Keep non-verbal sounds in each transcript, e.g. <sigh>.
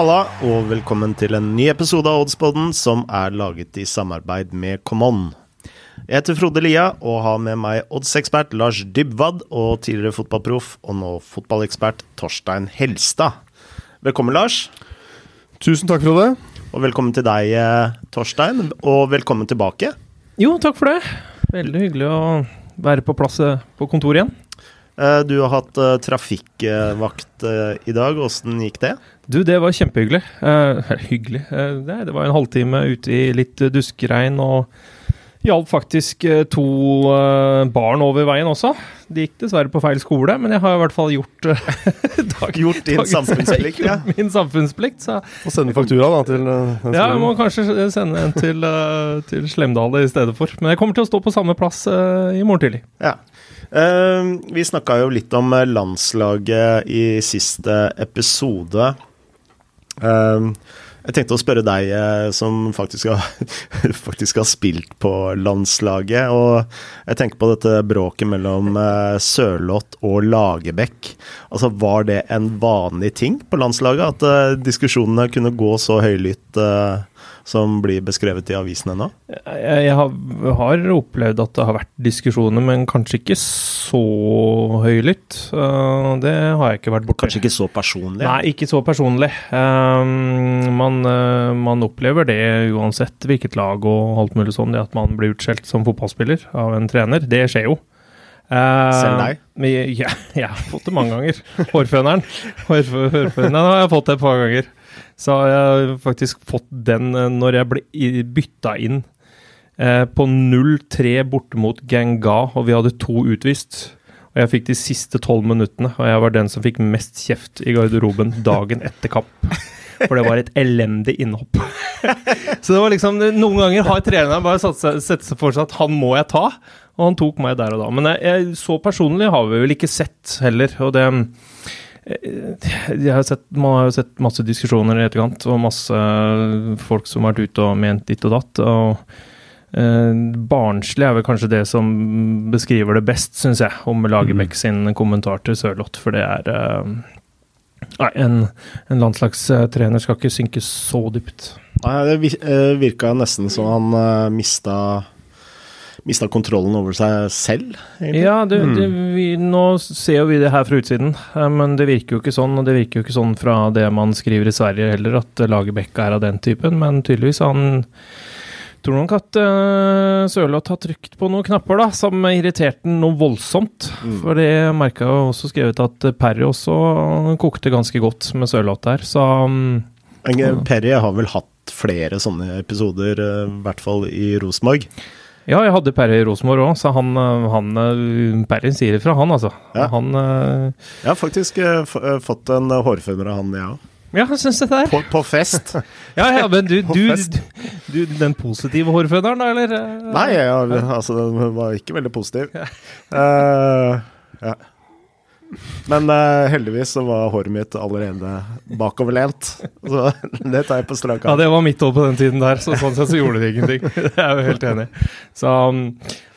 Halla, og velkommen til en ny episode av Oddspodden som er laget i samarbeid med Common. Jeg heter Frode Lia og har med meg oddsekspert Lars Dybwad og tidligere fotballproff og nå fotballekspert Torstein Helstad. Velkommen, Lars. Tusen takk, Frode. Og velkommen til deg, eh, Torstein. Og velkommen tilbake. Jo, takk for det. Veldig hyggelig å være på plass eh, på kontoret igjen. Eh, du har hatt trafikkvakt i dag. Åssen gikk det? Du, det var kjempehyggelig. Uh, hyggelig. det, det var en halvtime ute i litt duskregn og hjalp faktisk to barn over veien også. De gikk dessverre på feil skole, men jeg har i hvert fall gjort <laughs> dag, Gjort din samfunnsplikt, ja. <laughs> Min samfunnsplikt, så Og sende faktura, da, til Ja, jeg må kanskje sende en til, til Slemdal i stedet for. Men jeg kommer til å stå på samme plass i morgen tidlig. Ja. Uh, vi snakka jo litt om landslaget i siste episode. Uh, jeg tenkte å spørre deg uh, som faktisk har, <laughs> faktisk har, spilt på landslaget. Og jeg tenker på dette bråket mellom eh, Sørloth og Lagerbäck. Altså, var det en vanlig ting på landslaget? At eh, diskusjonene kunne gå så høylytt? Som blir beskrevet i avisene nå? Jeg, har, har, opplevd at det har vært diskusjoner, men kanskje ikke så høylytt. Uh, det har jeg ikke vært borti. Kanskje ikke så personlig? Nei, ikke så personlig. Um, man, uh, man, opplever det uansett hvilket lag og alt mulig sånn, det at man blir utskjelt som fotballspiller av en trener. Det skjer jo. Uh, Selv deg? Ja, <laughs> jeg har fått det mange ganger. Hårføneren. Hårføneren har jeg fått det et par ganger. Så har jeg faktisk fått den eh, når jeg ble bytta inn eh, på 0-3 borte mot Ganga, og vi hadde to utvist. Og jeg fikk de siste tolv minuttene, og jeg var den som fikk mest kjeft i garderoben dagen etter kamp. For det var et elendig innhopp. <laughs> så det var liksom Noen ganger har treneren bare sett seg for seg at han må jeg ta, og han tok meg der og da. Men jeg, jeg, så personlig har vi vel ikke sett heller, og det har sett, man har jo sett masse diskusjoner i etterkant, og masse folk som har vært ute og ment ditt og datt. og eh, Barnslig er vel kanskje det som beskriver det best, syns jeg, om Lagerbäck mm. sin kommentar til Sørloth. For det er eh, Nei, en, en landslagstrener skal ikke synke så dypt. Nei, Det eh, virka nesten som han uh, mista mista kontrollen over seg selv? Egentlig? Ja, det, det, mm. vi, nå ser vi det her fra utsiden, eh, men det virker jo ikke sånn. Og det virker jo ikke sånn fra det man skriver i Sverige heller, at Lagerbäck er av den typen. Men tydeligvis han tror nok at uh, Sørloth har trykt på noen knapper da, som irriterte han noe voldsomt. Mm. For det merka jeg også skrevet at Perry også kokte ganske godt med Sørloth der, så um, Perry har vel hatt flere sånne episoder, eh, i hvert fall i Rosenborg. Ja, jeg hadde Perry Rosenborg òg, så han, eh, han eh, Perry sier ifra, han altså. Ja. Han, uh, jeg har faktisk uh, fått en hårføner av han, jeg ja. òg. Ja, jeg syns det er på, på, fest. <laughs> ja, ja, men du, <laughs> du, du, Den positive hårføneren, da, eller? Nei, ja, altså, den var ikke veldig positiv. Uh, ja. Men uh, heldigvis så var håret mitt allerede bakoverlent. Så <laughs> det tar jeg på strak arm. Ja, det var mitt år på den tiden der, så sånn sett så gjorde det ingenting. <laughs> Det er jeg jo helt enig i. Så um,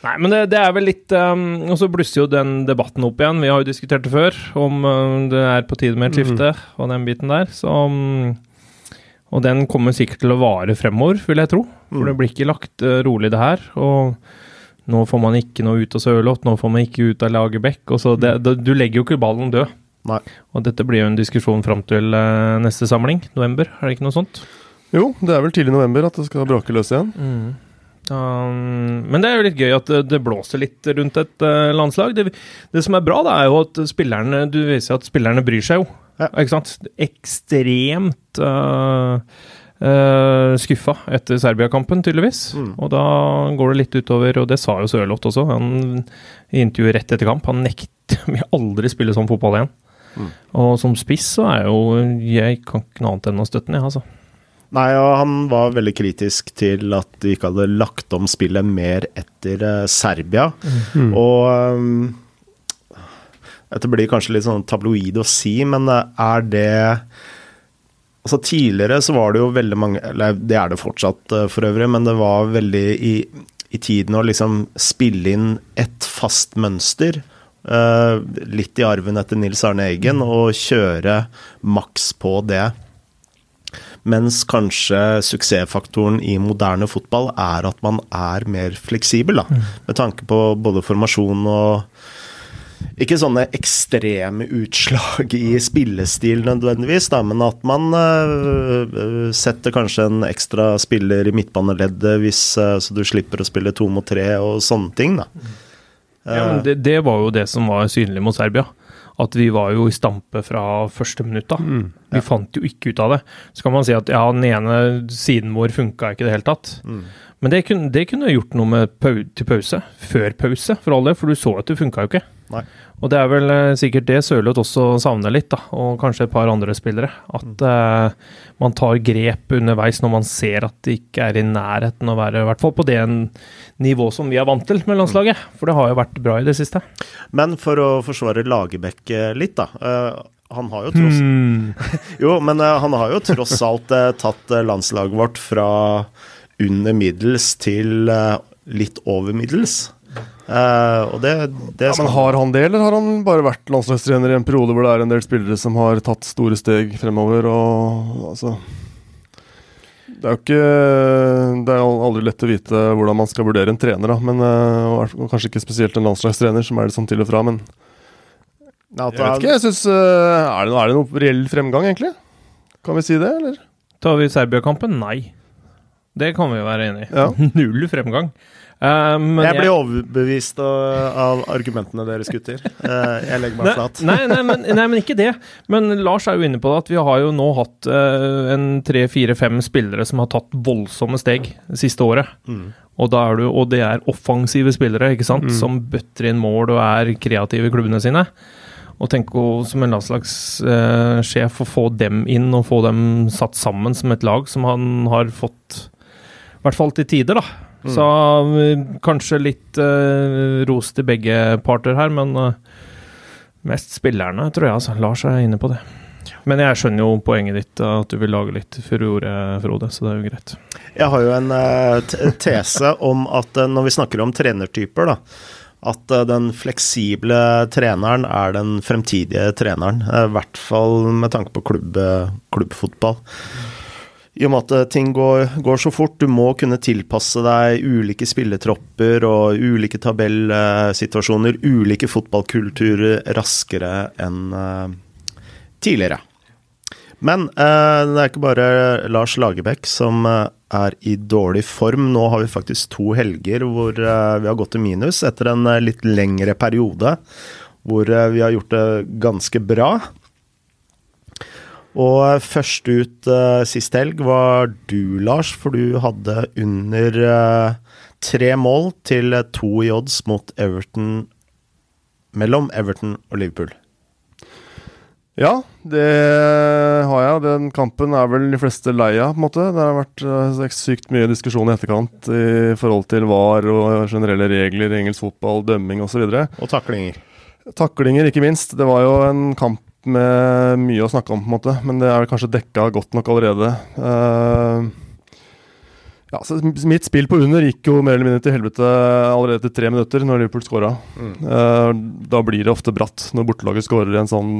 Nei, men det, det, er vel litt um, Og så blusser jo den debatten opp igjen. Vi har jo diskutert det før, om um, det er på tide med et skifte mm. og den biten der. Så um, og den kommer sikkert til å vare fremover, vil jeg tro. For mm. det blir ikke lagt uh, rolig, det her. Og nå får man ikke noe ut av Sørloth, nå får man ikke ut av Lagerbäck. Du legger jo ikke ballen død. Nei. Og dette blir jo en diskusjon fram til uh, neste samling, november. Er det ikke noe sånt? Jo, det er vel tidlig november at det skal brake løs igjen. Mm. Um, men det er jo litt gøy at det blåser litt rundt et uh, landslag. Det, det, som er bra, da, er jo at spillerne Du viser at spillerne bryr seg jo. Ja. Ikke sant? Ekstremt uh, Uh, skuffa etter Serbia-kampen, tydeligvis. Mm. Og da går det litt utover, og det sa jo Sørloth også, han i intervjuet rett etter kamp. Han nekter <laughs> vil aldri spille sånn fotball igjen. Mm. Og som spiss så er jo Jeg kan ikke noe annet enn å støtte den, jeg, altså. Nei, og han var veldig kritisk til at de ikke hadde lagt om spillet mer etter uh, Serbia. Mm. Og um, dette blir kanskje litt sånn tabloid å si, men er det Altså Tidligere så var det jo veldig mange Eller det er det fortsatt uh, for øvrig, men det var veldig i, i tiden å liksom spille inn et fast mønster. Uh, litt i arven etter Nils Arne Eggen, og kjøre maks på det. Mens kanskje suksessfaktoren i moderne fotball er at man er mer fleksibel, da. Med tanke på både formasjon og ikke sånne ekstreme utslag i spillestil nødvendigvis, da, men at man uh, setter kanskje en ekstra spiller i midtbaneleddet hvis, uh, så du slipper å spille to mot tre og sånne ting. da. Ja, men det, det var jo det som var synlig mot Serbia. At vi var jo i stampe fra første minutt. da. Vi fant jo ikke ut av det. Så kan man si at ja, den ene siden vår funka ikke i det hele tatt. Men det kunne, det kunne gjort noe med pau til pause. Før pause, for all del, for du så at det funka jo ikke. Nei. Og det er vel eh, sikkert det Sørloth også savner litt, da, og kanskje et par andre spillere. At eh, man tar grep underveis når man ser at det ikke er i nærheten å være i hvert fall på det nivå som vi er vant til med landslaget. For det har jo vært bra i det siste. Men for å forsvare Lagerbäck eh, litt, da. øh, han har jo tross Hmm. <laughs> Jo, men uh, han har jo tross alt tatt landslaget vårt fra under middels til litt over middels. Eh, og det, det Ja, men Har han det, eller har han bare vært landslagstrener i en periode hvor det er en del spillere som har tatt store steg fremover? og altså... Det er jo ikke Det er aldri lett å vite hvordan man skal vurdere en trener, da. Men, eh, og og kanskje ikke spesielt en landslagstrener, som er det sånn til og fra. Men jeg vet ikke. jeg syns eh, er, er det noe reell fremgang, egentlig? Kan vi si det, eller? Tar vi Serbia-kampen? Nei. Det kan vi jo være enig i. Ja. <laughs> Null fremgang. Eh, men jeg blir overbevist av, av argumentene deres, gutter. Uh, jeg legger meg flat. nei, nei, men, nei, men ikke det. Men Lars er jo inne på det at vi har jo nå hatt uh, en tre-fire-fem spillere som har tatt voldsomme steg det siste året. Mm. Og, er du, og det er offensive spillere ikke sant? som bøtter inn mål og er kreative i klubbene sine. Og tenk å, som en landslagssjef å få dem inn og få dem satt sammen som et lag som han har fått I hvert fall til tider, da. Så eh, kanskje litt uh, ros til begge parter her, men uh, Mest spillerne, tror jeg. altså. Lars er inne på det. Men jeg skjønner jo poenget ditt, at du vil lage litt furore, Frode, så det er jo greit. Jeg har jo en uh, tese om at når vi snakker om trenertyper, da, at den fleksible treneren er den fremtidige treneren. I hvert fall med tanke på klubb, klubbfotball. I og med at eh, ting går, går så fort, du må kunne tilpasse deg ulike spilletropper og ulike tabellsituasjoner, ulike fotballkulturer raskere enn eh, tidligere. Men eh, det er ikke bare Lars Lagerbäck som er i dårlig form. Nå har vi faktisk to helger hvor vi har gått i minus etter en litt lengre periode hvor vi har gjort det ganske bra. Og først ut uh, sist helg var du, Lars, for du hadde under uh, tre mål til to i odds mot Everton mellom Everton og Liverpool. Ja, det har jeg. Den kampen er vel de fleste lei av, på en måte. Det har vært eh, sykt mye diskusjon i etterkant i forhold til VAR og generelle regler i engelsk fotball, dømming osv. Og taklinger. Taklinger, ikke minst. Det var jo en kamp med mye å snakke om, på en måte, men det er vel kanskje dekka godt nok allerede. Uh, ja, så Mitt spill på under gikk jo mer eller mindre til helvete allerede etter tre minutter, når Liverpool skåra. Eh, da blir det ofte bratt når bortelaget skårer i en sånn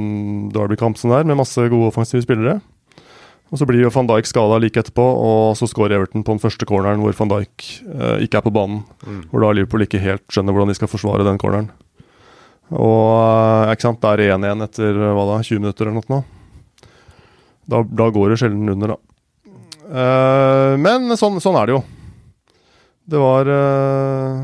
Derby-kamp som det er, med masse gode offensive spillere. Og Så blir jo van Dijk skada like etterpå, og så skårer Everton på den første corneren hvor van Dijk uh, ikke er på banen. Hvor da Liverpool ikke helt skjønner hvordan de skal forsvare den corneren. Og eh, ikke sant, da er det 1-1 etter eh, hva da, 20 minutter eller noe. Da, da går det sjelden under, da. Uh, men sånn, sånn er det jo. Det var uh,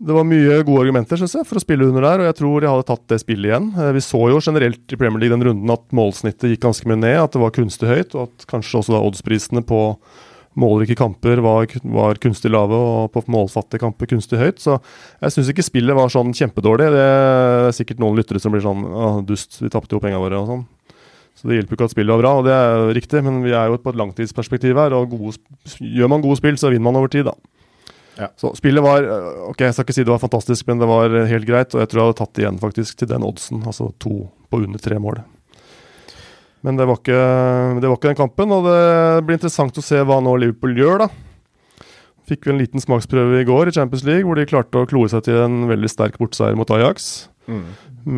Det var mye gode argumenter synes jeg, for å spille under der, og jeg tror jeg hadde tatt det spillet igjen. Uh, vi så jo generelt i Premier League den runden at målsnittet gikk ganske mye ned, at det var kunstig høyt, og at kanskje også da oddsprisene på målrike kamper var, var kunstig lave, og på målfattige kamper kunstig høyt. Så jeg syns ikke spillet var sånn kjempedårlig. Det er sikkert noen lyttere som blir sånn Åh, dust, vi tapte jo penga våre og sånn. Så det hjelper jo ikke at spillet var bra, og det er jo riktig, men vi er jo på et langtidsperspektiv her, og gode, gjør man gode spill, så vinner man over tid, da. Ja. Så spillet var øh, Ok, jeg skal ikke si det var fantastisk, men det var øh, helt greit, og jeg tror jeg hadde tatt det igjen, faktisk, til den oddsen, altså to på under tre mål. Men det var ikke, det var ikke den kampen, og det blir interessant å se hva nå Liverpool gjør, da. Fikk vi en liten smaksprøve i går i Champions League, hvor de klarte å kloe seg til en veldig sterk bortseier mot Ajax. Mm.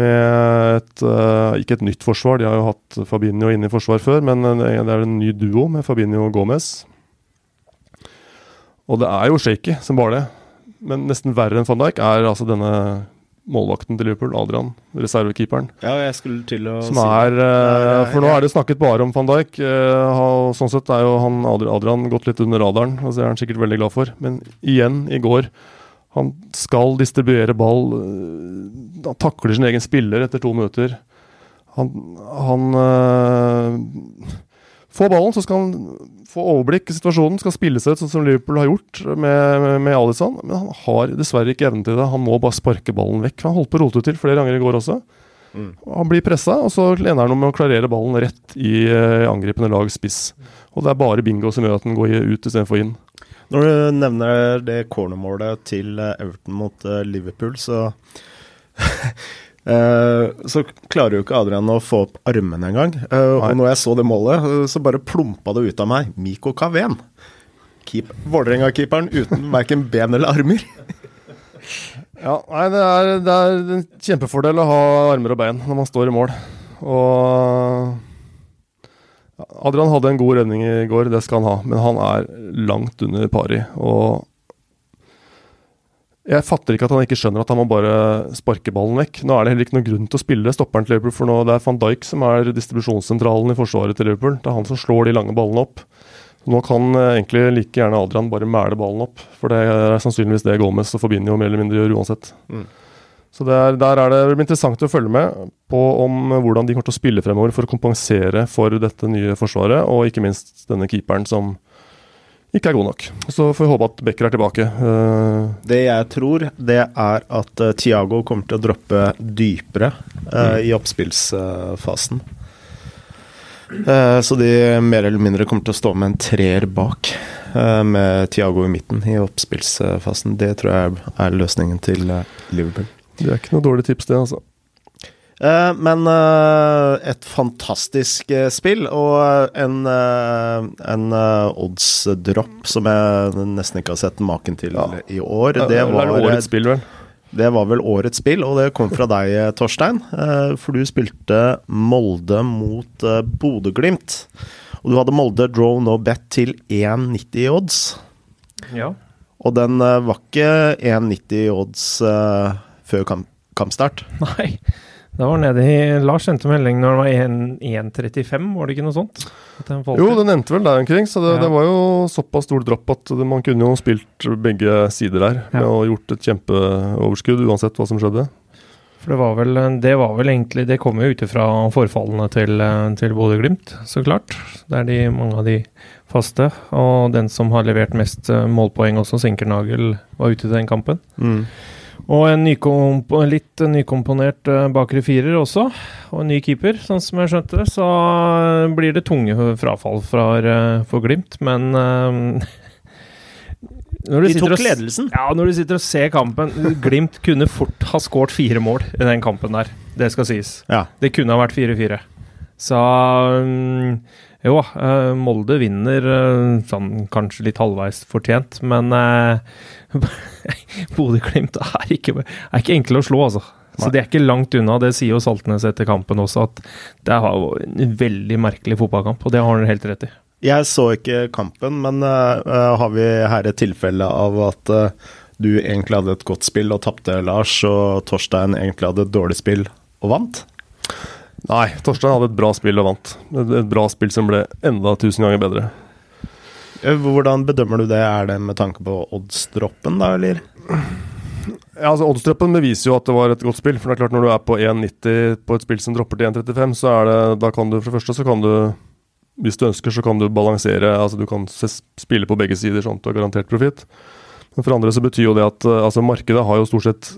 Med et uh, Ikke et nytt forsvar, de har jo hatt Fabinho inne i forsvar før, men det er en ny duo med Fabinho og Gomez. Og det er jo shaky som bare det. Men nesten verre enn van Dijk er altså denne målvakten til Liverpool, Adrian, reservekeeperen. Ja, jeg skulle til å som er, uh, For nå er det snakket bare om van Dijk. Uh, sånn sett er jo han Adrian gått litt under radaren, og det er han sikkert veldig glad for. Men igjen, i går Han skal distribuere ball. Uh, han takler sin egen spiller etter to minutter. Han, han Få ballen, så skal han få overblikk i situasjonen. Skal spille seg ut sånn som Liverpool har gjort med, med Alisson. Men han har dessverre ikke evnen til det. Han må bare sparke ballen vekk. Han holdt på å rote til flere ganger i går også. Mm. Han blir pressa, og så lener han om med å klarere ballen rett i uh, angripende lag spiss. Og det er bare bingo som gjør at den går ut istedenfor inn. Når du nevner det cornermålet til eh, Everton mot uh, Liverpool, så <laughs> så klarer jo ikke Adrian å få opp armene engang. Uh, og når jeg så det målet, uh, så bare plumpa det ut av meg. Miko Kaven. Keep, Vålerenga-keeperen uten <laughs> verken ben eller armer. ja, nei, det er, det er, en kjempefordel å ha armer og bein når man står i mål. Og Adrian hadde en god redning i går, det skal han ha, men han er langt under pari. Og jeg fatter ikke at han ikke skjønner at han må bare sparke ballen vekk. Nå er det heller ikke noen grunn til å spille stopperen til Liverpool, for nå det er van Dijk som er distribusjonssentralen i forsvaret til Liverpool. Det er han som slår de lange ballene opp. Nå kan eh, egentlig like gjerne Adrian bare mæle ballen opp, for det er sannsynligvis det Gomez og Fabinho mer eller mindre gjør uansett. Mm. Så der, der, er det, det blir interessant å følge med på om hvordan de kommer til å spille fremover for å kompensere for dette nye forsvaret, og ikke minst denne keeperen som ikke er god nok. Så får vi håpe at Becker er tilbake. Uh, det jeg tror, det er at uh, Thiago kommer til å droppe dypere uh, mm. i oppspillsfasen. så de mer eller mindre kommer til å stå med en treer bak, med Thiago i midten i oppspillsfasen. Det tror jeg er løsningen til Liverpool. Det er ikke noe dårlig tips, det, altså. Eh, men uh, et fantastisk uh, spill, og en, en odds-dropp som jeg nesten ikke har sett maken til ja. i år. Det, det var årets spill, vel? Det var vel årets spill, og det kom fra deg, Torstein. For du spilte Molde mot Bodø-Glimt. Og du hadde Molde draw no bet til 1,90 i odds. Ja. Og den var ikke 1,90 odds før kamp kampstart. Nei. Det var nede i Lars sendte melding når det var 1,35, var det ikke noe sånt? Jo, det nevnte vel der omkring, så det, ja. det, var jo såpass stor dropp at man kunne jo spilt begge sider der. Ja. og gjort et kjempeoverskudd uansett hva som skjedde. For det var vel, det var vel egentlig Det kom jo ut ifra forfallene til, til Bodø-Glimt, så klart. Det er de, mange av de faste. Og den som har levert mest målpoeng også, Sinkernagel, var ute i den kampen. Mm. Og en nykomp litt nykomponert uh, bakre firer også, og en ny keeper, sånn som jeg skjønte det. Så uh, blir det tunge frafall fra, uh, for Glimt, men <laughs> De tok ledelsen? Ja, når du sitter og ser kampen Glimt kunne fort ha skåret fire mål i den kampen der. Det skal sies. Ja. Det kunne ha vært 4-4. Så um, jo, uh, Molde vinner uh, sånn kanskje litt halvveis fortjent, men eh, <laughs> Bodø-Glimt er, ikke, er ikke enkle å slå, altså. Så de er ikke langt unna. Det sier jo Saltnes etter kampen også, at det var en veldig merkelig fotballkamp, og det har han helt rett i. Jeg så ikke kampen, men uh, har vi her et tilfelle av at uh, du egentlig hadde et godt spill og tapte, Lars, og Torstein egentlig hadde et dårlig spill og vant? Nei, Torstein hadde et bra spill og vant. Et, et bra spill som ble enda tusen ganger bedre. Eh, hvordan bedømmer du det? Er det med tanke på oddsdroppen, da, eller? Ja, altså Oddsdroppen beviser jo at det var et godt spill. For det er klart Når du er på 1,90 på et spill som dropper til 1,35, så er det Da kan du for det første så kan du Hvis du ønsker, så kan du balansere. Altså Du kan spille på begge sider sånn at du har garantert profitt. Men for andre så betyr jo det at altså markedet har jo stort sett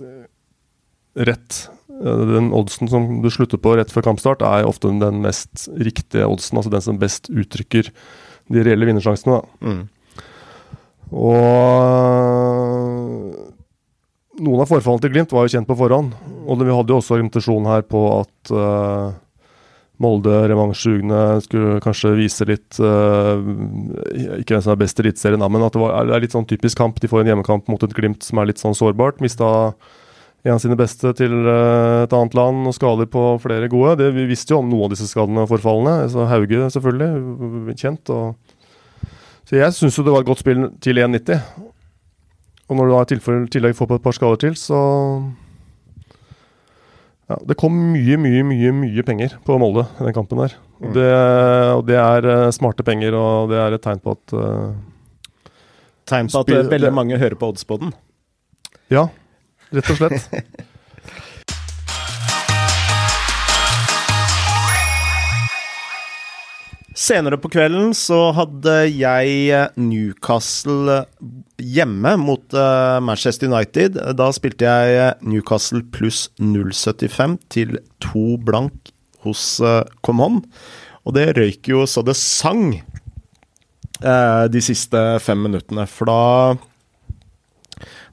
rett. Den oddsen som du slutter på rett før kampstart, er ofte den mest riktige oddsen. Altså den som best uttrykker de reelle vinnersjansene. Mm. Og noen av forfallene til Glimt var jo kjent på forhånd. Og vi hadde jo også argumentasjon her på at uh, Molde revansjesugne skulle kanskje vise litt uh, Ikke hvem som er best i Eliteserien, men at det, var, er litt sånn typisk kamp. De får en hjemmekamp mot et Glimt som er litt sånn sårbart. Mista en av sine beste til eh, et annet land, og skader på flere gode. Det, vi visste jo om noen av disse skadene og forfallene. Så Hauge selvfølgelig, kjent. Og, så jeg syns jo det var et godt spill til 1,90. Og når du da i tillegg får på et par skader til, så ja, Det kom mye, mye, mye mye penger på Molde i den kampen der. Og det, og det er eh, smarte penger, og det er et tegn på at uh, Tegn på at veldig mange hører på Oddsboden. Ja, rett og slett. Senere på kvelden så hadde jeg eh, Newcastle hjemme mot eh, Manchester United. Da spilte jeg eh, Newcastle pluss 0,75 til to blank hos Comon. Og det røyk jo så det sang de siste fem minuttene. For da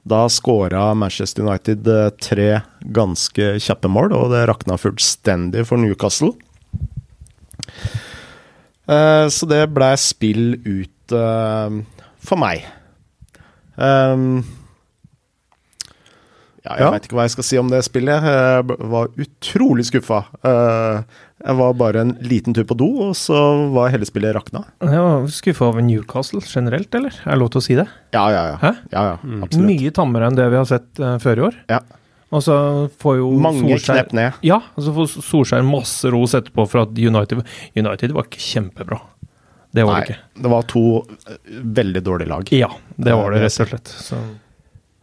da skåra Manchester United eh, tre ganske kjappe mål, og det rakna fullstendig for Newcastle. Eh, så det ble spill ut eh, for meg. Ja, jeg Ja. veit ikke hva jeg skal si om det spillet. Jeg var utrolig skuffa. Jeg var bare en liten tur på do, og så var hele spillet rakna. Var skuffa over Newcastle generelt, eller? Er det lov til å si det? Ja, ja, ja. Ja, ja absolutt. Mye tammere enn det vi har sett uh, før i år. Ja. Og så får jo Mange Solskjær knep ned. Ja, og så får Solskjær masse ros etterpå for at United United var ikke kjempebra. Det var Nei, det ikke. det var to eh, veldig dårlige lag. Ja, det var det rett og slett. Så.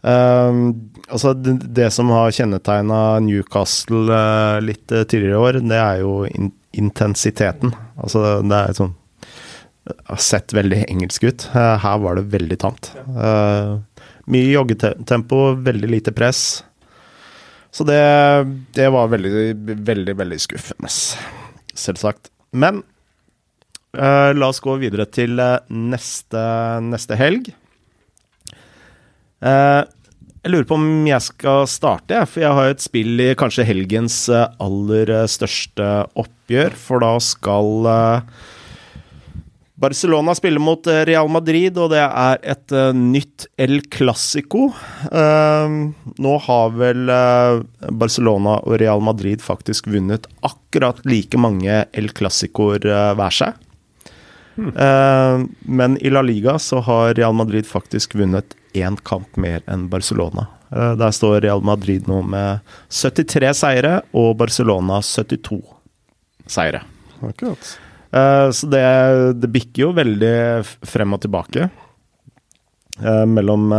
Um, altså det, det som har kjennetegna Newcastle uh, litt eh, tidligere i år, det er jo in intensiteten. Altså det er sånn har sett veldig engelsk ut. Uh, her var det veldig tamt. Uh, mye joggetempo, veldig lite press. Så det, det var veldig, veldig, veldig skuffende. Selvsagt. Men eh, la oss gå videre til eh, neste, neste helg. Eh, jeg lurer på om jeg skal starte, jeg, for jeg har et spill i kanskje helgens eh, aller eh, største oppgjør. For da skal Barcelona spille mot Real Madrid, og det er et nytt El Clásico. Nå har vel Barcelona og Real Madrid faktisk vunnet akkurat like mange El Clásicoer hver seg. Eh, men i La Liga så har Real Madrid faktisk vunnet én kamp mer enn Barcelona. Eh, der står Real Madrid nå med 73 seire og Barcelona 72 seire. Akkurat. Eh, så det, det bikker jo veldig frem og tilbake. Eh, mellom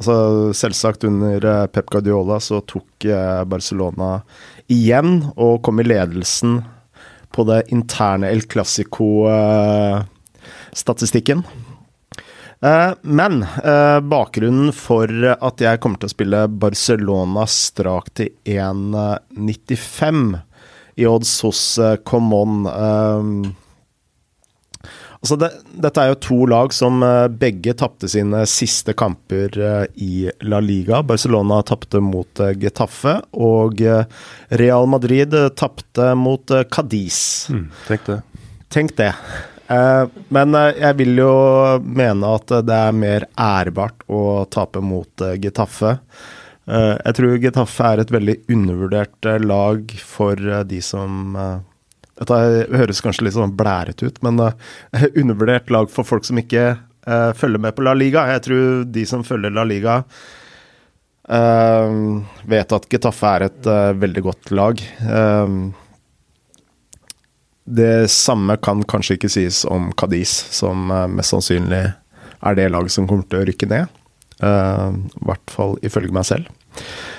Altså selvsagt under Pep Guardiola så tok Barcelona igjen og kom i ledelsen på det interne El Clásico-statistikken. Eh, men eh, bakgrunnen for at jeg kommer til å spille Barcelona strak til 1,95 i odds hos Common eh, Altså det, dette er jo to lag som eh, begge tapte sine siste kamper eh, i La Liga. Barcelona tapte mot eh, Getafe, og eh, Real Madrid tapte mot Cadiz. Tenk det. Tenk det. Eh, men eh, jeg vil jo mene at det er mer ærbart å tape mot eh, Getafe. Jeg tror Getafe er et veldig undervurdert lag for de som Dette høres kanskje litt sånn blærete ut, men <laughs> undervurdert lag for folk som ikke følger med på La Liga. Jeg tror de som følger La Liga, vet at Getafe er et veldig godt lag. Eh, det samme kan kanskje ikke sies om Cadiz, som eh, mest sannsynlig er det laget som kommer til å rykke ned. Uh, I hvert fall ifølge meg selv.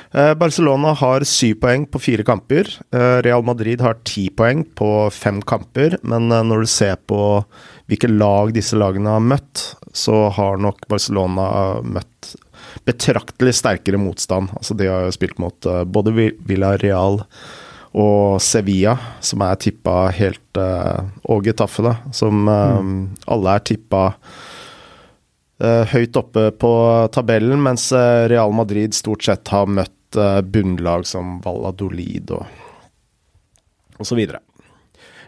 Uh, Barcelona har syv poeng på fire kamper. Uh, Real Madrid har ti poeng på fem kamper. Men når du ser på hvilke lag disse lagene har møtt, så har nok Barcelona møtt betraktelig sterkere motstand. Altså De har jo spilt mot både Vi- Villarreal og Sevilla, som er tippa helt eh, Og Getafe, da, som mm. alle er tippa eh, høyt oppe på tabellen, mens eh, Real Madrid stort sett har møtt eh, bunnlag som Valladolid og, videre.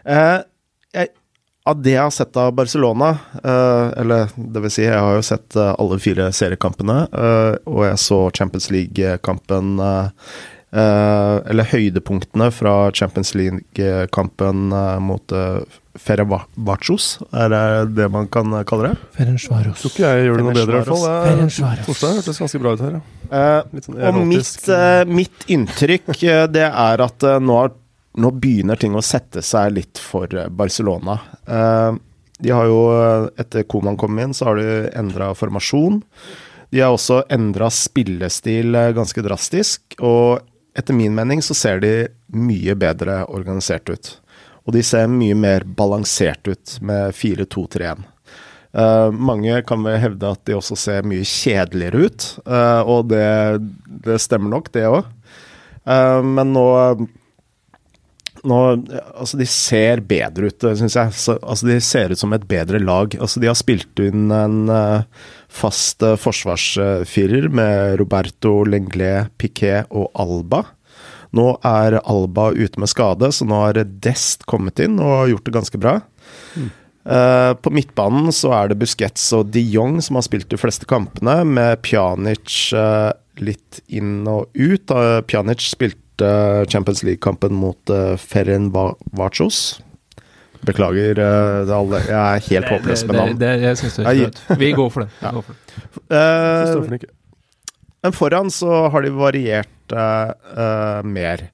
Eh, jeg av det jeg har sett av Barcelona, uh, eller det vil si, jeg har jo sett alle fire seriekampene, uh, og jeg så Champions League-kampen Eller høydepunktene fra Champions League-kampen mot uh, Ferencvaros, er det det man kan kalle det? Ferencvaros. Tror ikke jeg gjør det noe bedre, i hvert fall. Ferencvaros. Torstein hørtes ganske bra ut her. Ja. Sånn og mitt, mitt, inntrykk, det er at nå har nå begynner ting å sette seg litt for eh, Barcelona. Eh, de har jo, eh, etter Koman kom inn, så har de endra formasjon. De har også endra spillestil ganske drastisk, og etter min mening så ser de mye bedre organisert ut. Og de ser mye mer balansert ut med 4-2-3-1. Uh, mange kan vel hevde at de også ser mye kjedeligere ut, uh, og det, det, stemmer nok, det òg. Uh, men nå nå, altså de ser bedre ut, syns jeg. Så, altså de ser ut som et bedre lag. Altså de har spilt inn en fast forsvarsfirer med Roberto Lenglet, Piquet og Alba. Nå er Alba ute med skade, så nå har Dest kommet inn og har gjort det ganske bra. Mm. Uh, på midtbanen så er det Busquets og de Jong som har spilt de fleste kampene, med Pjanic litt inn og ut. Pjanic spilte Champions League-kampen mot Ferenvacos. Beklager uh, alle. Jeg er helt håpløs med navn. jeg syns det er flaut. Vi går for det. Ja. Går for den. Uh, men foran så har de variert uh, mer.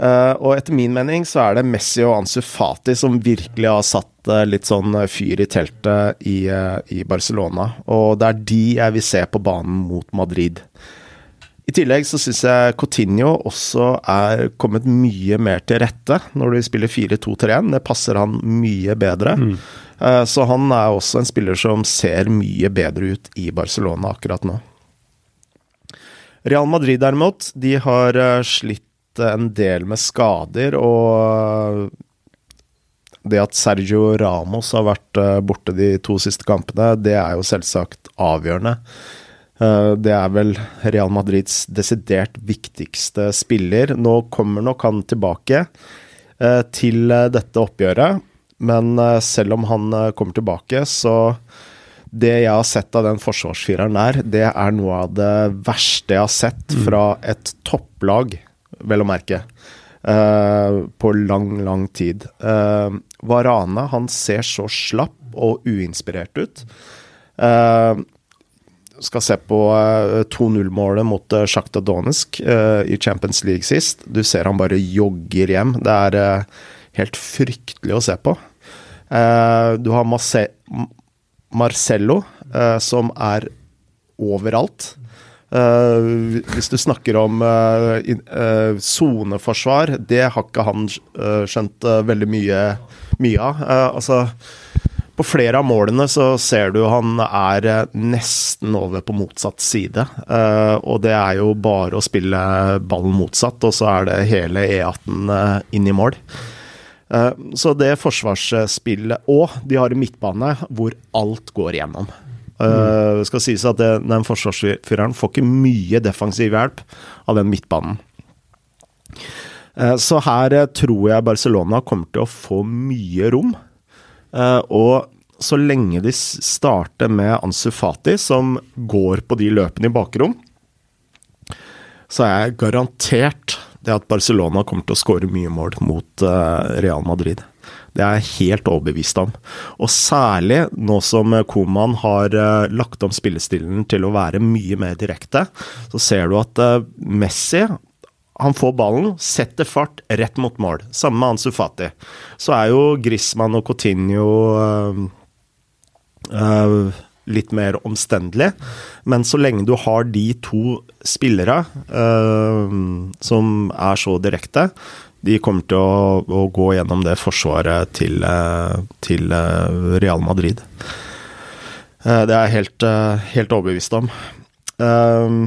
Uh, og etter min mening så er det Messi og Ansu Fati som virkelig har satt uh, litt sånn fyr i teltet i, uh, i, Barcelona. Og det er de jeg vil se på banen mot Madrid. I tillegg så syns jeg Coutinho også er kommet mye mer til rette når de spiller 4-2-3-1. Det passer han mye bedre. Mm. Uh, så han er også en spiller som ser mye bedre ut i Barcelona akkurat nå. Real Madrid derimot, de har uh, slitt en del med skader, og det at Sergio Ramos har vært borte de to siste kampene, det er jo selvsagt avgjørende. Eh, det er vel Real Madrids desidert viktigste spiller. Nå kommer nok han tilbake eh, til eh, dette oppgjøret, men selv om han kommer tilbake, så Det jeg har sett av den forsvarsfireren der, det er noe av det verste jeg har sett mm. fra et topplag, vel å merke. på lang, lang tid. Varane, han ser så slapp og uinspirert ut. Skal se på 2-0-målet eh, mot uh, Sjakta Donetsk uh, i Champions League sist. Du ser han bare jogger hjem. Det er helt fryktelig å se på. du har Marce Marcello, som er overalt. hvis du snakker om soneforsvar, det har ikke han skjønt veldig mye, mye av. altså på flere av målene så ser du han er eh, nesten over på motsatt side. Uh, og det er jo bare å spille ballen motsatt, og så er det hele E18 uh, inn i mål. Så det forsvarsspillet Og de har en midtbane hvor alt går igjennom. Uh, det skal sies at det, den forsvarsfyreren får ikke mye defensiv hjelp av den midtbanen. Så her tror jeg Barcelona kommer til å få mye rom. Uh, og så lenge de starter med Ansu Fati, som går på de løpene i bakrom, så er jeg garantert det at Barcelona kommer til å skåre mye mål mot uh, Real Madrid. Det er jeg helt overbevist om. Og særlig nå som Koman har uh, lagt om spillestilen til å være mye mer direkte, så ser du at Messi han får ballen, setter fart rett mot mål. Samme med Ansu Fati. Så er jo Griezmann og Coutinho uh, uh, litt mer omstendelig. Men så lenge du har de to spillere uh, som er så direkte, de kommer til å, å gå gjennom det forsvaret til, til Real Madrid. det er jeg helt, helt overbevist om. Uh,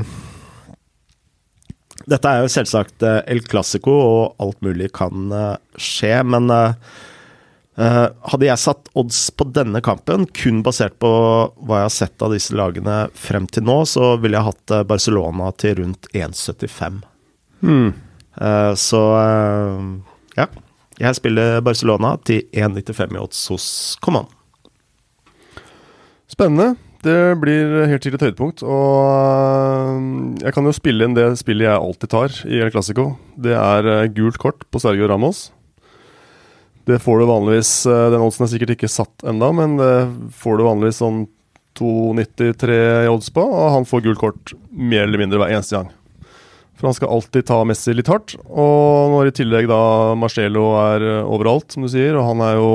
dette er jo selvsagt eh, El Clásico, og alt mulig kan eh, skje. Men uh, hadde jeg satt odds på denne kampen, kun basert på hva jeg har sett av disse lagene frem til nå, så ville jeg hatt Barcelona til rundt 1,75. Hmm. Uh, så ja. Jeg spiller Barcelona til 1,95 i odds hos Coman. Spennende. Det blir helt sikkert et høydepunkt. Og øh, jeg kan jo spille inn det spillet jeg alltid tar i El Clásico. Det er øh, gult kort på Sergio Ramos. Det får du vanligvis øh, Den oddsen er sikkert ikke satt enda, men det får du vanligvis sånn 2,93 i odds på, og han får gult kort mer eller mindre hver eneste gang. For han skal alltid ta Messi litt hardt. Og når i tillegg da Marcelo er overalt, som du sier, og han er jo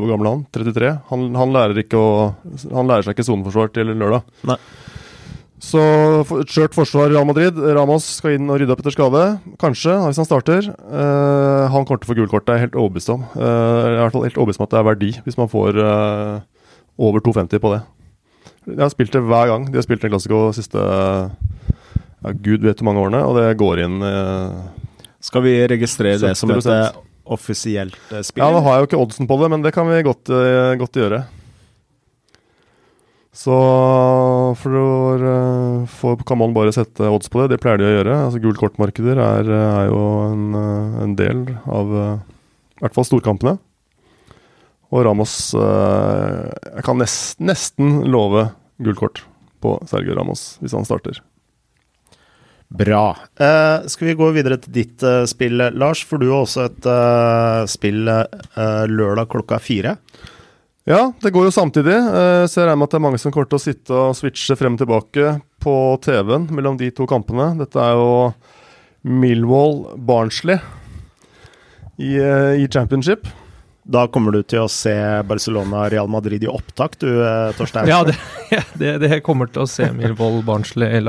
hvor gammel er han? 33? Han, han, lærer ikke å, han lærer seg ikke soneforsvar til lørdag. Nei. Så et skjørt forsvar Real Madrid. Ramos skal inn og rydde opp etter skade. Kanskje, hvis han starter. Uh, han kommer til å få gult kort, det er jeg helt overbevist om. Uh, jeg er i hvert fall helt overbevist om at det er verdi hvis man får uh, over 2,50 på det. Jeg har spilt det hver gang de har spilt en klassiker de siste ja, gud vet hvor mange årene, og det går inn Skal vi registrere det som et offisielt uh, spill? Ja, nå har jeg jo ikke oddsen på det, men det kan vi godt, uh, godt gjøre. Så for, å få kan man bare sette odds på det. Det pleier de å gjøre. Altså Gult kortmarkeder er, er jo en, en, del av i hvert fall storkampene. Og Ramos Jeg kan nest, nesten love gult kort på Sergio Ramos hvis han starter. Bra. Uh, skal vi gå videre til ditt uh, spill, Lars? For du har også et uh, spill lørdag klokka fire. Ja, det går jo samtidig. så jeg regner med at det er mange som kommer til å sitte og switche frem og tilbake på TV-en mellom de to kampene. Dette er jo Millwall Barnsley i, i championship. Da kommer du til å se Barcelona-Real Madrid i opptak, du Torstein? Ja, det, <laughs> det, det kommer til å se Milvold Barnsley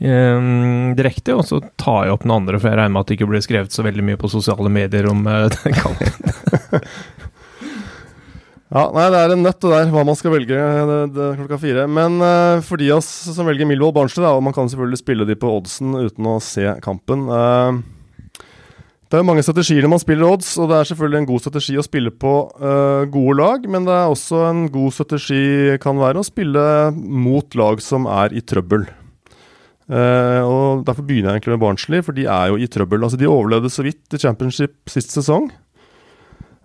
um, direkte. Og så tar jeg opp den andre, for jeg regner med at det ikke blir skrevet så veldig mye på sosiale medier om eh, <laughs> den kampen. <laughs> ja, nei, det er en nøtt det der, hva man skal velge det, det, klokka fire. Men uh, for de av oss som velger Milvold Barnsley, og man kan selvfølgelig spille de på oddsen uten å se kampen uh, det er mange strategier når man spiller odds, og det er selvfølgelig en god strategi å spille på uh, gode lag, men det er også en god strategi kan være å spille mot lag som er i trøbbel. Uh, og Derfor begynner jeg egentlig med Barnsley, for de er jo i trøbbel. Altså De overlevde så vidt i championship sist sesong.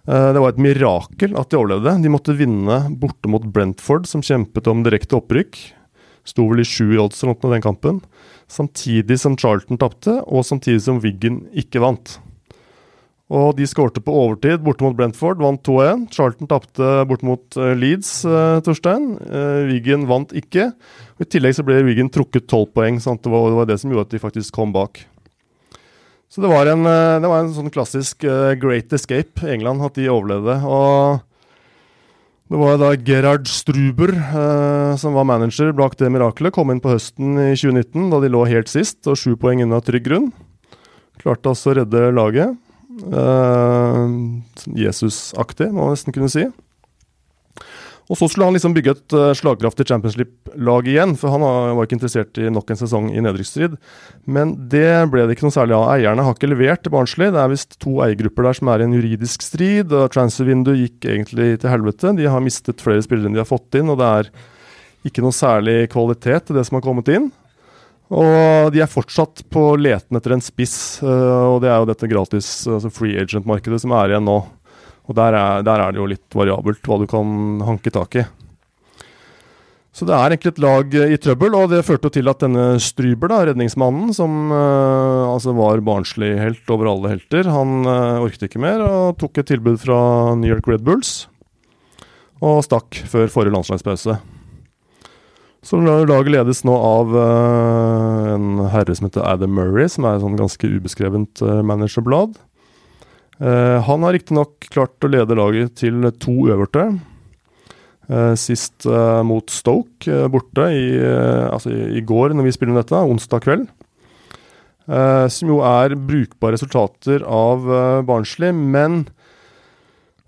Uh, det var et mirakel at de overlevde. De måtte vinne borte mot Brentford, som kjempet om direkte opprykk. Sto vel i sju i odds mot den kampen. Samtidig som Charlton tapte, og samtidig som Wiggen ikke vant. Og de skårte på overtid borte mot Brentford, vant 2-1. Charlton tapte borte mot uh, Leeds, eh, Torstein. Eh, Wigan vant ikke. Og I tillegg så ble Wigan trukket tolv poeng. Sant? Det, var, det, var, det som gjorde at de faktisk kom bak. Så det var en, det var en sånn klassisk great escape England, at de overlevde. Og det var da Gerhard Struber som var manager bak det miraklet. Kom inn på høsten i 2019, da de lå helt sist og sju poeng unna trygg grunn. Klarte altså å redde laget. Uh, Jesus-aktig, må man nesten kunne si. Og så skulle han liksom bygge et uh, slagkraftig championship-lag igjen, for han var ikke interessert i nok en sesong i nedrykksstrid. Men det ble det ikke noe særlig av. Eierne har ikke levert til Barnsley. Det er visst to eiergrupper der som er i en juridisk strid, og transfervinduet gikk egentlig til helvete. De har mistet flere spillere enn de har fått inn, og det er ikke noe særlig kvalitet til det som har kommet inn. Og de er fortsatt på leten etter en spiss, uh, og det er jo dette gratis altså free agent-markedet som er igjen nå. Og der er, der er, det jo litt variabelt hva du kan hanke tak i. Så det er egentlig et lag i trøbbel, og det førte til at denne Stryber, da, redningsmannen, som uh, altså var barnslig helt over alle helter, han uh, orket ikke mer og tok et tilbud fra New York Red Bulls og stakk før forrige landslagspause. Så laget ledes nå av uh, en herre som heter Adam Murray, som er et sånn ganske ubeskrevent uh, managerblad. Uh, han har riktignok klart å lede laget til to øverte. Sist mot Stoke borte i, altså i, i, går, når vi spiller dette, onsdag kveld. som jo er brukbare resultater av Barnsley, men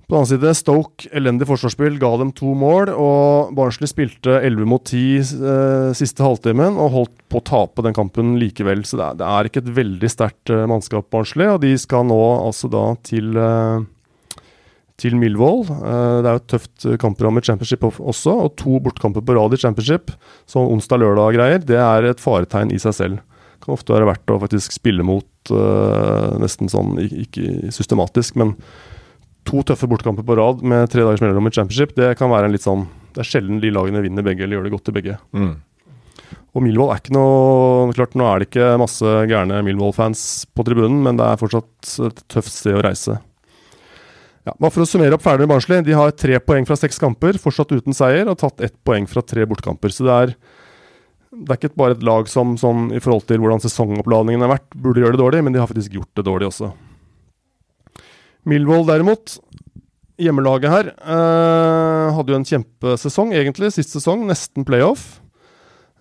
på den annen side, Stoke, elendig forsvarsspill, ga dem to mål. Og Barnsley spilte 11 mot 10 eh, siste halvtimen og holdt på å tape den kampen likevel. Så det er, det er ikke et veldig sterkt eh, mannskap, Barnsley. Og de skal nå altså da til, eh, til Millwall. Eh, det er jo et tøft kampprogram i championship også, og to bortkamper på rad i championship, sånn onsdag-lørdag-greier, det er et faretegn i seg selv. Det Kan ofte være verdt å faktisk spille mot uh, nesten sånn, ikke systematisk, men to tøffe bortkamper på rad med tre dagers mellomrom i championship, det kan være en litt sånn Det er sjelden de lagene vinner begge eller gjør det godt i begge. Mm. Og Millwall er ikke noe Klart, nå er det ikke masse gærne Millwall-fans på tribunen, men det er fortsatt et tøft sted å reise. Ja, bare For å summere opp ferdig med Barnsley. De har tre poeng fra seks kamper, fortsatt uten seier, og tatt ett poeng fra tre bortkamper. Så det er, det er ikke bare et lag som sånn, i forhold til hvordan sesongoppladningen har vært, burde gjøre det dårlig, men de har faktisk gjort det dårlig også. Millwall derimot, hjemmelaget her, eh, hadde jo en kjempesesong egentlig, sist sesong. Nesten playoff.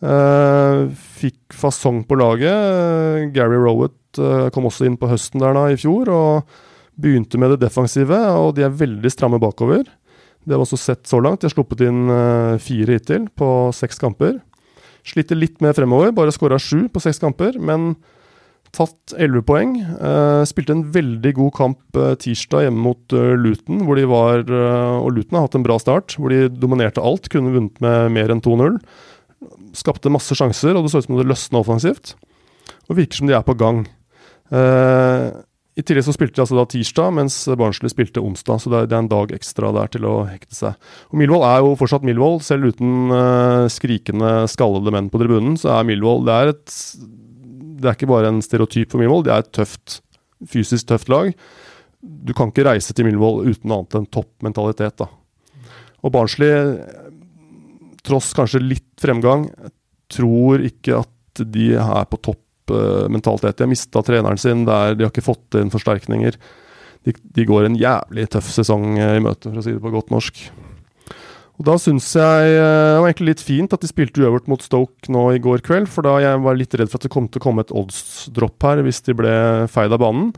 Eh, fikk fasong på laget. Gary Rowett eh, kom også inn på høsten der da i fjor og begynte med det defensive. Og de er veldig stramme bakover. Det har vi også sett så langt. De har sluppet inn uh, fire hittil på seks kamper. Sliter litt mer fremover, bare skåra sju på seks kamper, men tatt elleve poeng. spilte en veldig god kamp tirsdag hjemme mot Luton, hvor de var Og Luton har hatt en bra start, hvor de dominerte alt. Kunne vunnet med mer enn 2-0 skapte masse sjanser, og det så ut som det løsna offensivt. Og virker som de er på gang. I tillegg så spilte de altså da tirsdag, mens Barnsley spilte onsdag, så det er, en dag ekstra der til å hekte seg. Og Milvold er jo fortsatt Milvold. selv uten uh, skrikende, skallede menn på tribunen. Så er Milvold det er, et, det er ikke bare en stereotyp for Millwall, det er et tøft, fysisk tøft lag. Du kan ikke reise til Millwall uten annet enn topp mentalitet, da. Og Barnsley tross kanskje litt fremgang, tror ikke at de er på topp uh, mentalitet. De har mista treneren sin der, de har ikke fått inn forsterkninger. De, de, går en jævlig tøff sesong uh, i møte, for å si det på godt norsk. Og Da syns jeg uh, det var egentlig litt fint at de spilte uøvert mot Stoke nå i går kveld, for da jeg var litt redd for at det kom til å komme et odds-dropp her hvis de ble feid av banen.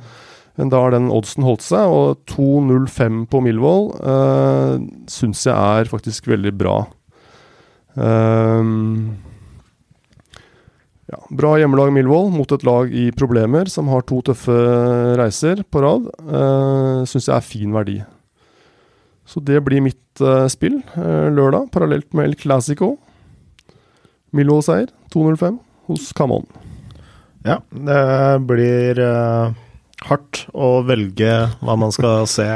Men da har den oddsen holdt seg, og 2-0-5 på Millwall uh, syns jeg er faktisk veldig bra. Um, ja, bra hjemmelag Millwall mot et lag i problemer, som har to tøffe reiser på rad. Ehm, Syns jeg er fin verdi. Så det blir mitt uh, spill uh, lørdag, parallelt med El Classico. Milo-seier 2.05 hos Camon. Ja, det blir uh, hardt å velge hva man skal <laughs> se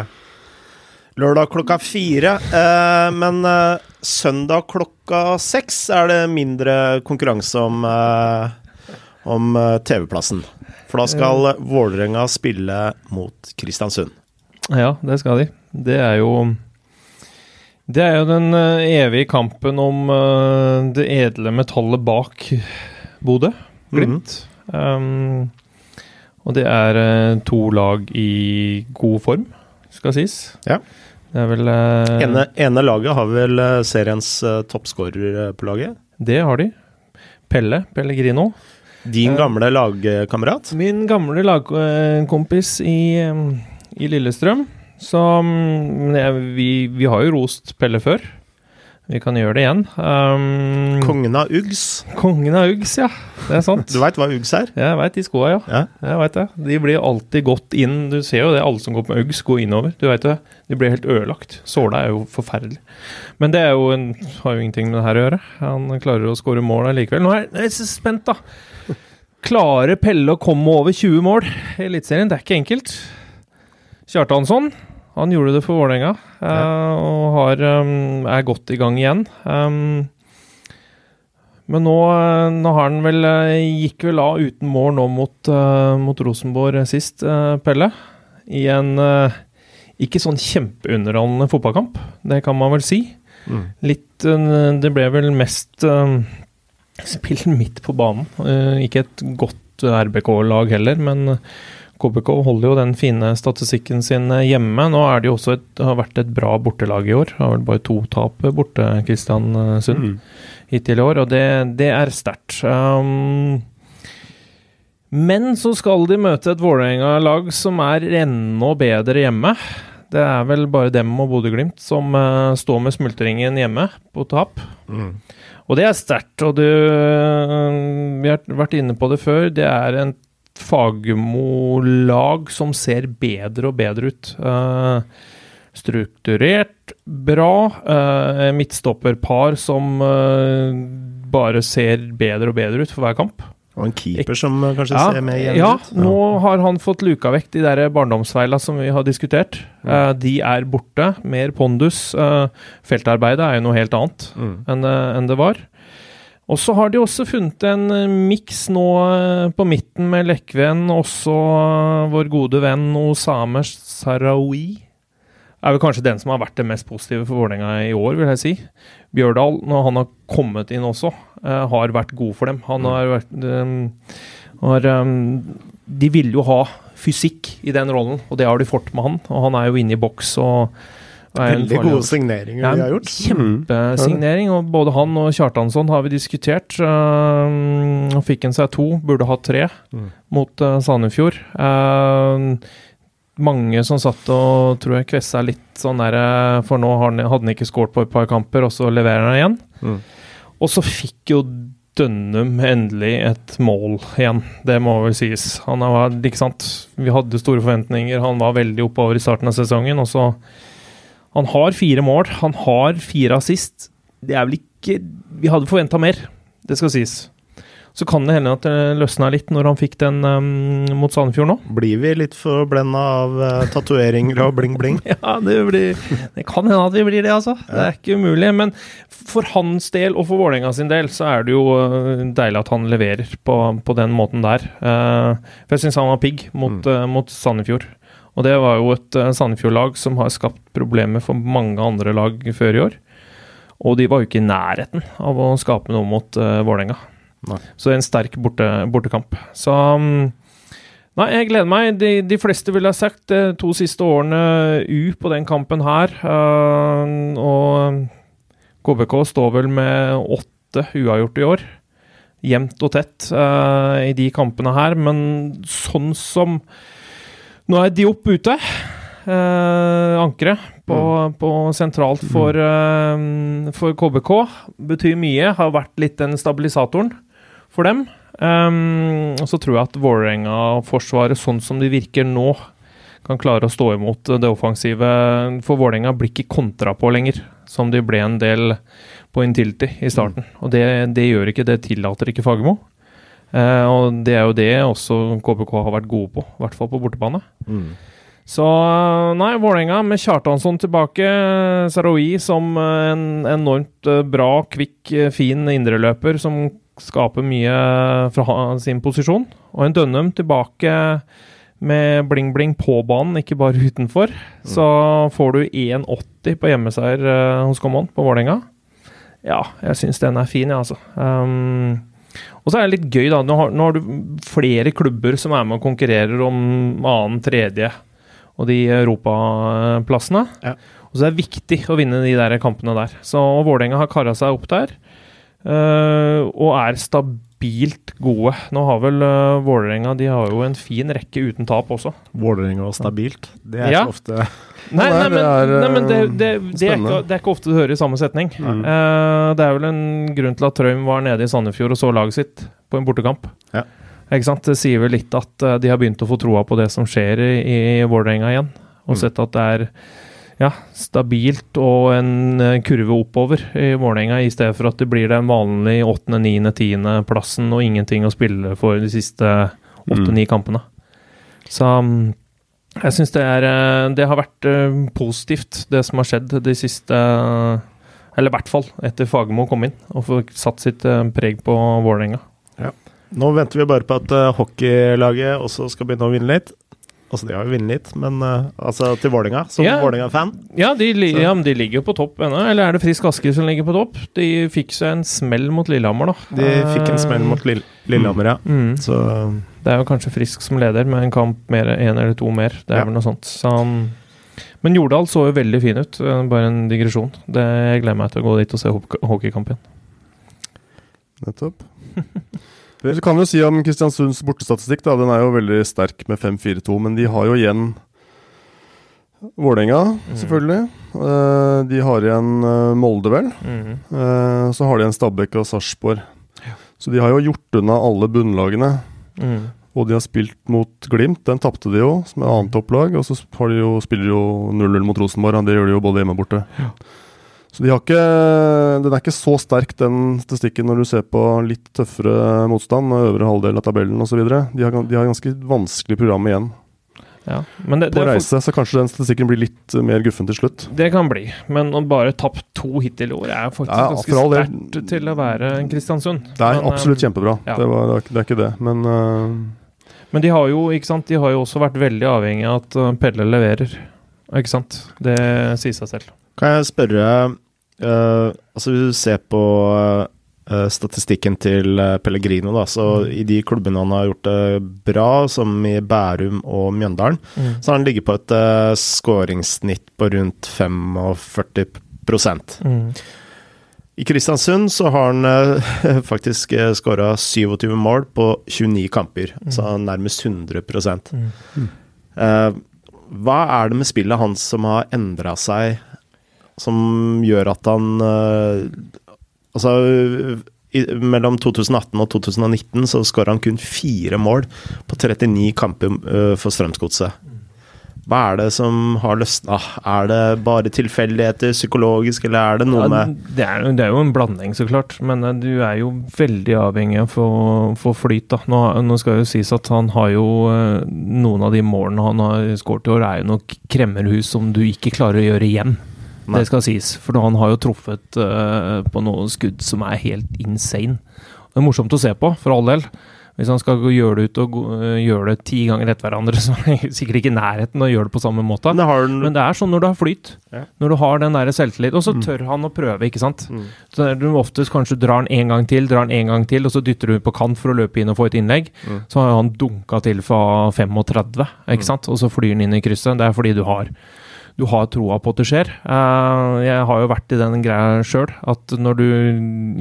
lørdag klokka fire. Uh, men uh, søndag klokka seks er det mindre konkurranse om, uh, om TV-plassen. For da skal Vålerenga spille mot Kristiansund. Ja, det skal de. Det er jo Det er jo den evige kampen om det edle metallet bak Bodø, Glimt. Mm -hmm. um, og det er to lag i god form, skal sies. Ja. Det er vel uh, ene, ene, laget har vel seriens uh, toppskårer på laget? Det har de. Pelle Pellegrino. Din gamle lagkamerat? Min gamle lagkompis i, i Lillestrøm. Så vi, vi, har jo rost Pelle før. Vi kan gjøre det igjen. Um, kongen av Uggs. Kongen av Uggs, ja. Det er sant. <laughs> du veit hva Uggs er? Jeg veit de skoa, ja. ja. Jeg vet det. De blir alltid gått inn. Du ser jo det, alle som går med Uggs, går innover. Du vet det. De blir helt ødelagt. Såla er jo forferdelig. Men det er jo en, har jo ingenting med det her å gjøre. Han klarer å skåre mål allikevel. Nå er jeg så spent, da. Klarer Pelle å komme over 20 mål i Eliteserien? Det er ikke enkelt. Kjartansson han gjorde det for Vålerenga ja. Eh, og har, um, er godt i gang igjen. Um, men nå, eh, nå, har han vel eh, gikk vel av uten mål nå mot, mot Rosenborg sist, Pelle. I en ikke sånn kjempeunderholdende fotballkamp, det kan man vel si. Mm. Litt Det ble vel mest spill midt på banen. ikke et godt RBK-lag heller, men KBK holder jo den fine statistikken sin eh, hjemme. Nå er det jo også et, har vært et bra bortelag i år. Det Har vel bare to tap borte, Kristiansund, mm. hittil i år, og det, det er sterkt. Um, men så skal de møte et Vålerenga-lag som er enda bedre hjemme. Det er vel bare dem og Bodø-Glimt som uh, står med smultringen hjemme på tap. Mm. Og det er sterkt. Og du, vi har vært inne på det før, det er en Fagermo-lag som ser bedre og bedre ut. Uh, strukturert, bra. Uh, midtstopperpar som uh, bare ser bedre og bedre ut for hver kamp. Og en keeper som eh, kanskje Ja, ser mer ja, ut. nå har han fått luka vekk de der barndomsfeila som vi har diskutert. Eh, de er borte. Mer pondus. Eh, feltarbeidet er jo noe helt annet Mm. enn eh, enn det var. Og så har de også funnet en eh, miks nå eh, på midten med Lekven, også eh, vår gode venn Osame Sarawi. Er vel kanskje den som har vært det mest positive for Vålerenga i år, vil jeg si. Bjørdal, når han har kommet inn også, har vært god for dem. Han har vært har, De ville jo ha fysikk i den rollen, og det har de fått med han. Og han er jo inne i boks og Veldig gode signeringer ja, de har gjort. Kjempesignering, og både han og Kjartansson har vi diskutert. Uh, fikk han seg to, burde hatt tre Mm. mot uh, Sandefjord. Uh, mange som satt og tror jeg kvessa litt sånn der For nå hadde han ikke skåret på et par kamper, og så leverer han igjen. Mm. Og så fikk jo Dønnum endelig et mål igjen, det må vel sies. Han var, ikke sant? Vi hadde store forventninger, han var veldig oppover i starten av sesongen, og så Han har fire mål, han har fire assist. Det er vel ikke Vi hadde forventa mer, det skal sies. Så kan det hende at det løsna litt når han fikk den um, mot Sandefjord nå. Blir vi litt forblenda av uh, tatoveringer og bling-bling? <laughs> Ja, det, blir, det kan hende at vi blir det, altså. Det er ikke umulig. Men for hans del og for Vålerenga sin del så er det jo øh, deilig at han leverer på, på den måten der. Uh, for jeg syns han var pigg mot, eh, mot Sandefjord. Og det var jo et uh, Sandefjord-lag som har skapt problemer for mange andre lag før i år. Og de var jo ikke i nærheten av å skape noe mot uh, Vålerenga. Så det er en sterk borte, bortekamp. Så um, Nei, jeg gleder meg. De, de fleste ville ha sagt de to siste årene U på den kampen her. Uh, og KBK står vel med åtte uavgjort i år. Jevnt og tett uh, i de kampene her, men sånn som Nå er Diop ute. Eh, ankeret på, på sentralt for, eh, for KBK betyr mye. Har vært litt den stabilisatoren for dem. Um, og så tror jeg at Vålerenga-forsvaret, sånn som de virker nå, kan klare å stå imot det offensive. For Vålerenga blir ikke kontra på lenger, som de ble en del på Intility i starten. Og det, det gjør ikke, det tillater ikke Fagermo. Eh, og det er jo det også KBK har vært gode på, i hvert fall på bortebane. Mm. Så nei, Vålerenga med Kjartansson tilbake. Saroui som en enormt eh, bra, kvikk, eh, fin indreløper som skaper mye fra sin posisjon. Og en Dønnum tilbake med bling-bling på banen, ikke bare utenfor. Så får du 1,80 på hjemmeseier eh, hos Common på Vålerenga. Ja, jeg syns den er fin, jeg, ja, altså. Um, og så er det litt gøy, da. Nå har, nå har du flere klubber som er med og konkurrerer om annen, tredje og de europaplassene. Ja. Og så er det viktig å vinne de der kampene der. Så Vålerenga har kara seg opp der, øh, og er stabilt gode. Nå har vel uh, Vålerenga De har jo en fin rekke uten tap også. Vålerenga og stabilt. Det er Ja. ikke ofte Nei, nei, <laughs> men, det er, nei, men det, øh, det, det, er ikke, det er ikke ofte du hører i samme setning. Mm. Uh, det er vel en grunn til at Trøim var nede i Sandefjord og så laget sitt på en bortekamp. Ja. Ikke sant? Det sier vel litt at eh, de har begynt å få troa på det som skjer i, i Vålerenga igjen. Og Mm. sett at det er ja, stabilt og en eh, kurve oppover i Vålerenga, i stedet for at det blir den vanlige åttende, niende, plassen og ingenting å spille for de siste åtte-ni kampene. Så mm, jeg syns det, er, eh, det har vært eh, positivt, det som har skjedd de siste Eller i hvert fall etter Fagermo kom inn og fikk satt sitt preg på Vålerenga. Nå venter vi bare på at hockeylaget også skal begynne å vinne litt. Altså, de har jo vunnet litt, men uh, altså til Vålerenga, som Ja. Vålerenga-fan. Ja, de, ja, men de ligger jo på topp ennå. Eller er det Frisk Asker som ligger på topp? De fikk seg en smell mot Lillehammer, da. De fikk en smell mot Lill Lillehammer, ja. Mm. Så Det er jo kanskje Frisk som leder, med en kamp mer, en eller to mer. Det er Ja. vel noe sånt. Så, han men Jordal så jo veldig fin ut. eh, Bare en digresjon. Det, jeg gleder meg til å gå dit og se hock- hockeykamp igjen. Nettopp. <laughs> Så kan vi jo si om Kristiansunds bortestatistikk, da. Den er jo veldig sterk med 5-4-2, men de har jo igjen Vålerenga, selvfølgelig. Eh, de har igjen eh, Molde, vel. Mm. Eh, så har de igjen Stabæk og Sarpsborg. Så de har jo gjort unna alle bunnlagene. Mm. Og de har spilt mot Glimt, den tapte de jo, som er annet topplag. Og så har de jo, spiller de jo 0-0 mot Rosenborg, og det gjør de jo både hjemme og borte. Så de har ikke, den er ikke så sterk, den statistikken, når du ser på litt tøffere motstand øvre halvdel av tabellen osv. De, har- de har ganske vanskelig program igjen Ja. Men det, på det, er reise, så kanskje den statistikken blir litt mer guffen til slutt. Det kan bli, men å bare tapt to hittil i år er faktisk Ja, ganske sterkt til å være en Kristiansund. Det er Men, absolutt eh, kjempebra, ja. det, var, det, er, det er ikke det. Men uh... Men de har jo ikke sant, de har jo også vært veldig avhengig av at uh, Pelle leverer. Ikke sant? Det sier seg selv. Kan jeg spørre eh, Altså, hvis du ser på uh, statistikken til uh, Pellegrino, da, så i de klubbene han har gjort det bra, som i Bærum og Mjøndalen, så har han ligget på et uh, skåringssnitt på rundt 45 Mm. I Kristiansund så har han <laughs> faktisk uh, skåra 27 mål på 29 kamper, så nærmest 100 Mm. Eh, Hva er det med spillet hans som har endra seg, som gjør at han eh, Altså, i, mellom 2018 og 2019 så skåra han kun fire mål på 39 kamper eh, for Strømsgodset. Hva er det som har løsna? Er det bare tilfeldigheter, psykologisk, eller er det noe Ja, med det, er, det er jo en blanding, så klart. Men eh, du er jo veldig avhengig av å få flyt. da. Nå, nå skal jo sies at han har jo Noen av de målene han har skåret i år, er jo nok kremmerhus som du ikke klarer å gjøre igjen. Nei. Det skal sies. For han har jo truffet uh, på noen skudd som er helt insane. Det er morsomt å se på, for all del. Hvis han skal gjøre det ut og eh, gjøre det ti ganger etter hverandre, <laughs> så er han sikkert ikke i nærheten å gjøre det på samme måte. Men har den... Men det er sånn når du har flyt, Ja. når du har den der selvtillit, og så tør han å prøve, ikke sant. Mm. Så du oftest kanskje drar han en gang til, drar han en gang til, og så dytter du på kant for å løpe inn og få et innlegg. Mm. Så har han dunka til fra 35, ikke sant, og så flyr han inn i krysset. Det er fordi du har du har troa på at det skjer. Eh, jeg har jo vært i den greia sjøl, at når du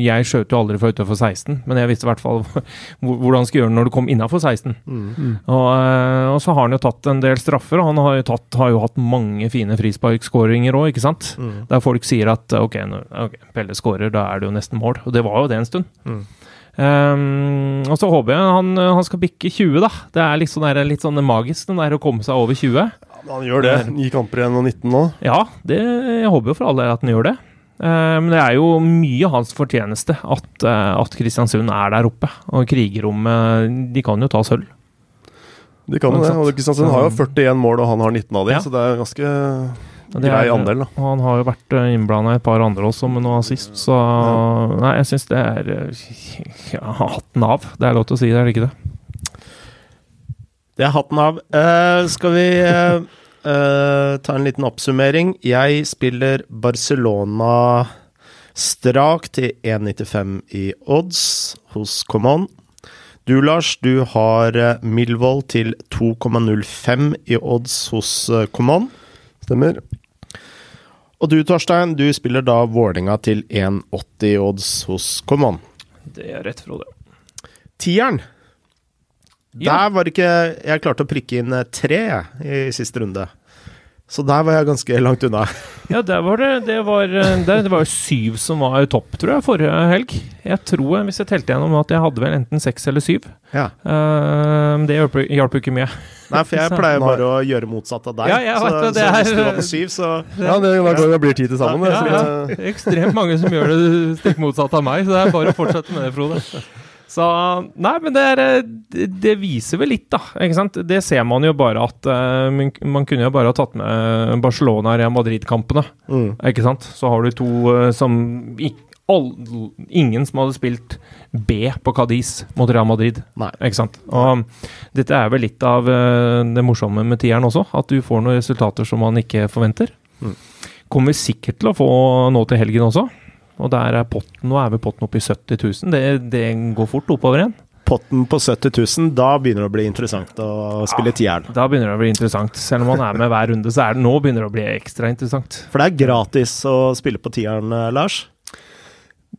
Jeg skjøt jo aldri fra utafor 16, men jeg visste i hvert fall <laughs> hvordan skulle gjøre det når du kom innafor 16. Mm. Og, eh, og så har han jo tatt en del straffer, og han har jo, tatt, har jo hatt mange fine frisparkskåringer òg, ikke sant? Mm. Der folk sier at ok, nå, okay Pelle skårer, da er det jo nesten mål. Og det var jo det en stund. Mm. Um, og så håper jeg han, han skal bikke 20, da. Det er litt sånn, der, litt sånn magisk, den der å komme seg over 20. han gjør det. Ni kamper igjen og 19 nå. Ja, det, jeg håper jo for alle at han gjør det. Eh, Men det er jo mye hans fortjeneste at, eh, at Kristiansund er der oppe. Og krigerrommet De kan jo ta sølv. De kan jo det. Og Kristiansund har jo 41 mål, og han har 19 av dem, Ja. så det er ganske det grei er- andel, da. Han har jo vært innblanda i et par andre også, med noe assist, så Nei, jeg syns det er eh, ja, hatten av. Det er lov til å si det, er det ikke det? Det er hatten av. Uh, skal vi uh, eh, ta en liten oppsummering? Jeg spiller Barcelona strakt til 1,95 i odds hos Common. Du, Lars, du har Milvold til 2,05 i odds hos Common. Stemmer. Og du, Torstein, du spiller da Vålinga til 1,80 i odds hos Common. Det er rett, Frode. Tieren. Ja. Der var ikke Jeg klarte å prikke inn eh, tre i siste runde. Så der var jeg ganske langt unna. <laughs> Ja, der var det Det var, der, det, var syv som var topp, tror jeg, forrige helg. Jeg tror, eh, hvis jeg telte gjennom, at jeg hadde vel enten seks eller syv. Ja. Uh, det hjalp jo ikke mye. Nei, for jeg <laughs> pleier bare å gjøre motsatt av deg. Ja, jeg så, vet det, er, så hvis du var på syv, så Ja, det, da går det blir ti til sammen. det, Ja, så ja. Ekstremt mange som gjør det stikk motsatt av meg, så det er bare å fortsette med det, Frode. Så Nei, men det, er, eh, det, viser vel litt, da. Ikke sant? Det ser man jo bare at eh, man, kunne jo bare ha tatt med Barcelona og Real Madrid-kampene. mm. Ikke sant? Så har du to eh, som all, Ingen som hadde spilt B på Cadiz mot Real Madrid. Nei. Ikke sant? Og dette er vel litt av det morsomme med tieren også, at du får noen resultater som man ikke forventer. Mm. Kommer sikkert til å få nå til helgen også. Og der er potten, nå er vel potten oppe i 70 000. Det, det går fort oppover igjen. Potten på 70 000, da begynner det å bli interessant å spille tieren. Da begynner det å bli interessant. Selv om man er med hver runde, så er det nå begynner det å bli ekstra interessant. For det er gratis å spille på tieren, eh, Lars.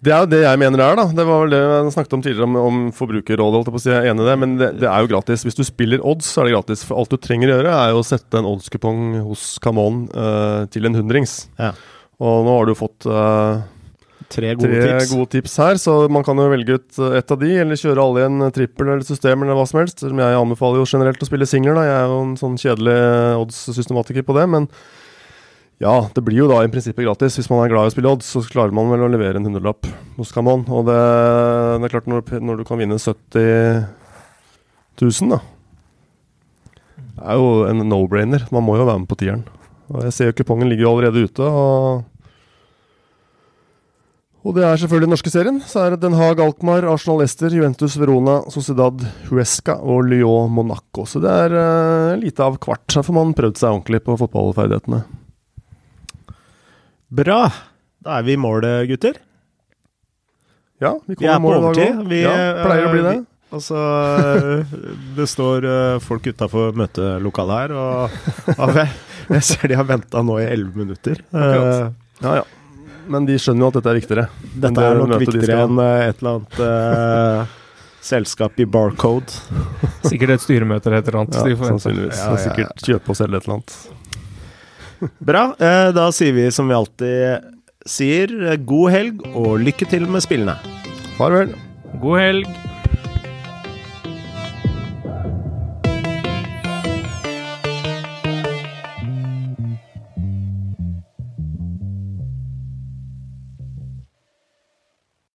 Det er jo det jeg mener det er, da. Det var vel det jeg snakket om tidligere, om, om forbrukerrådet. holdt jeg på å si, Jeg er enig i det, men det, det er jo gratis. Hvis du spiller odds, så er det gratis. For alt du trenger å gjøre, er jo å sette en oddskupong hos Camon uh, til en hundrings. Ja. Og nå har du fått eh, Tre gode tre tips. gode tips her, så man kan jo velge ut eh, ett av de, eller kjøre alle i en trippel eller system eller hva som helst. Jeg anbefaler jo generelt å spille singler, da. Jeg er jo en sånn kjedelig odds-systematiker på det, men Ja, det blir jo da i prinsippet gratis. Hvis man er glad i å spille odds, så klarer man vel å levere en hundrelapp hos Camon. Og det, det, er klart, når, når, du kan vinne 70 000, da Det er jo en no-brainer. Man må jo være med på tieren. Og jeg ser jo kupongen ligger jo allerede ute. og og det er selvfølgelig den norske serien. Så er det Den Haag Alkmaar, Arsenal Ester, Juventus Verona, Sociedad Huesca og Lyon Monaco. Så det er uh, lite av hvert. Her får man prøvd seg ordentlig på fotballferdighetene. Bra. Da er vi i mål, gutter. Ja, vi, vi i på òg. Vi ja, pleier å bli det. Altså, det står folk utafor møtelokalet her, og, <laughs> jeg, ser de har venta nå i elleve minutter. Ja, ja. Men de skjønner jo at dette er viktigere. Dette er nok viktigere enn uh, et eller annet uh, selskap i Barcode. <laughs> Sikkert et styremøte eller et eller annet. Ja, sannsynligvis. Ja, ja, ja. Sikkert kjøpe og selge et eller annet. <laughs> Bra. Eh, da sier vi som vi alltid sier, god helg og lykke til med spillene. Farvel. God helg.